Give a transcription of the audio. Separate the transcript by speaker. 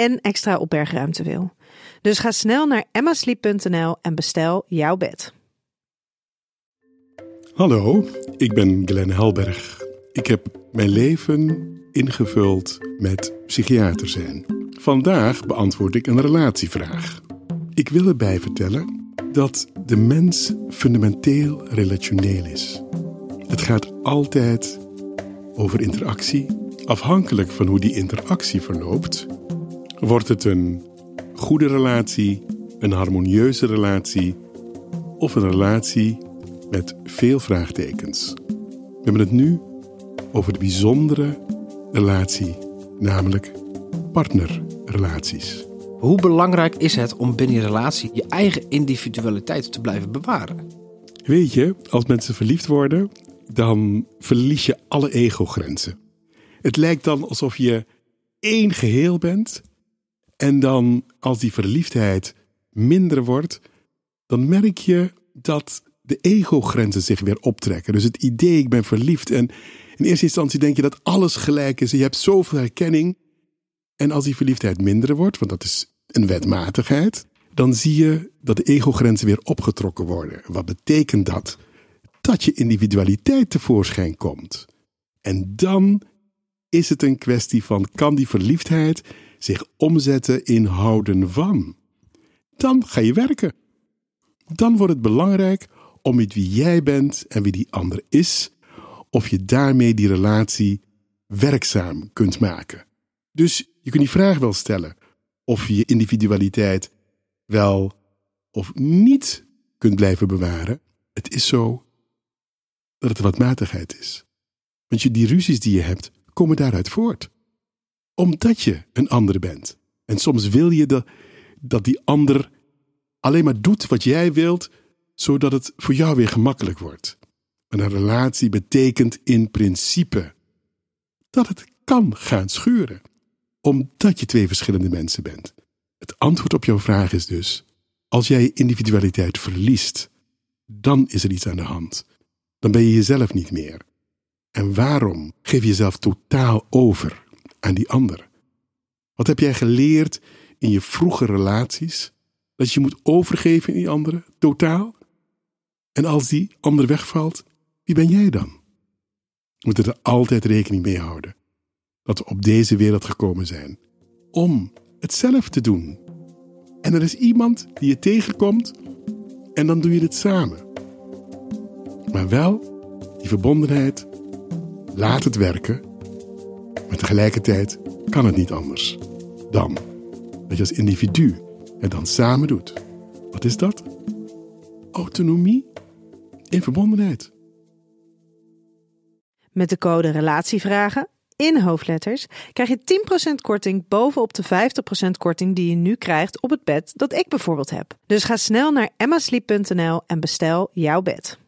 Speaker 1: en extra opbergruimte wil. Dus ga snel naar emmasleep.nl en bestel jouw bed.
Speaker 2: Hallo, ik ben Glenn Helberg. Ik heb mijn leven ingevuld met psychiater zijn. Vandaag beantwoord ik een relatievraag. Ik wil erbij vertellen dat de mens fundamenteel relationeel is. Het gaat altijd over interactie. Afhankelijk van hoe die interactie verloopt, wordt het een goede relatie, een harmonieuze relatie of een relatie met veel vraagtekens. We hebben het nu over de bijzondere relatie, namelijk partnerrelaties.
Speaker 3: Hoe belangrijk is het om binnen je relatie je eigen individualiteit te blijven bewaren?
Speaker 2: Weet je, als mensen verliefd worden, dan verlies je alle ego-grenzen. Het lijkt dan alsof je één geheel bent. En dan, als die verliefdheid minder wordt, dan merk je dat de ego-grenzen zich weer optrekken. Dus het idee, ik ben verliefd. En in eerste instantie denk je dat alles gelijk is. Je hebt zoveel herkenning. En als die verliefdheid minder wordt, want dat is een wetmatigheid, dan zie je dat de ego-grenzen weer opgetrokken worden. Wat betekent dat? Dat je individualiteit tevoorschijn komt. En dan is het een kwestie van kan die verliefdheid zich omzetten in houden van? Dan ga je werken. Dan wordt het belangrijk om met wie jij bent en wie die ander is, of je daarmee die relatie werkzaam kunt maken. Dus je kunt die vraag wel stellen of je je individualiteit wel of niet kunt blijven bewaren. Het is zo dat het wat matigheid is. Want je, die ruzies die je hebt, komen daaruit voort. Omdat je een andere bent. En soms wil je de, dat die ander alleen maar doet wat jij wilt, zodat het voor jou weer gemakkelijk wordt. een relatie betekent in principe dat het kan gaan schuren omdat je twee verschillende mensen bent. Het antwoord op jouw vraag is dus: als jij je individualiteit verliest, dan is er iets aan de hand. Dan ben je jezelf niet meer. En waarom geef je jezelf totaal over aan die ander? Wat heb jij geleerd in je vroege relaties? Dat je moet overgeven in die andere, totaal? En als die ander wegvalt, wie ben jij dan? We moeten er altijd rekening mee houden dat we op deze wereld gekomen zijn om het zelf te doen. En er is iemand die je tegenkomt en dan doe je het samen. Maar wel die verbondenheid, laat het werken, maar tegelijkertijd kan het niet anders dan dat je als individu het dan samen doet. Wat is dat? Autonomie in verbondenheid.
Speaker 1: Met de code RELATIEVRAGEN in hoofdletters krijg je 10% korting bovenop de 50% korting die je nu krijgt op het bed dat ik bijvoorbeeld heb. Dus ga snel naar emmasleep.nl en bestel jouw bed.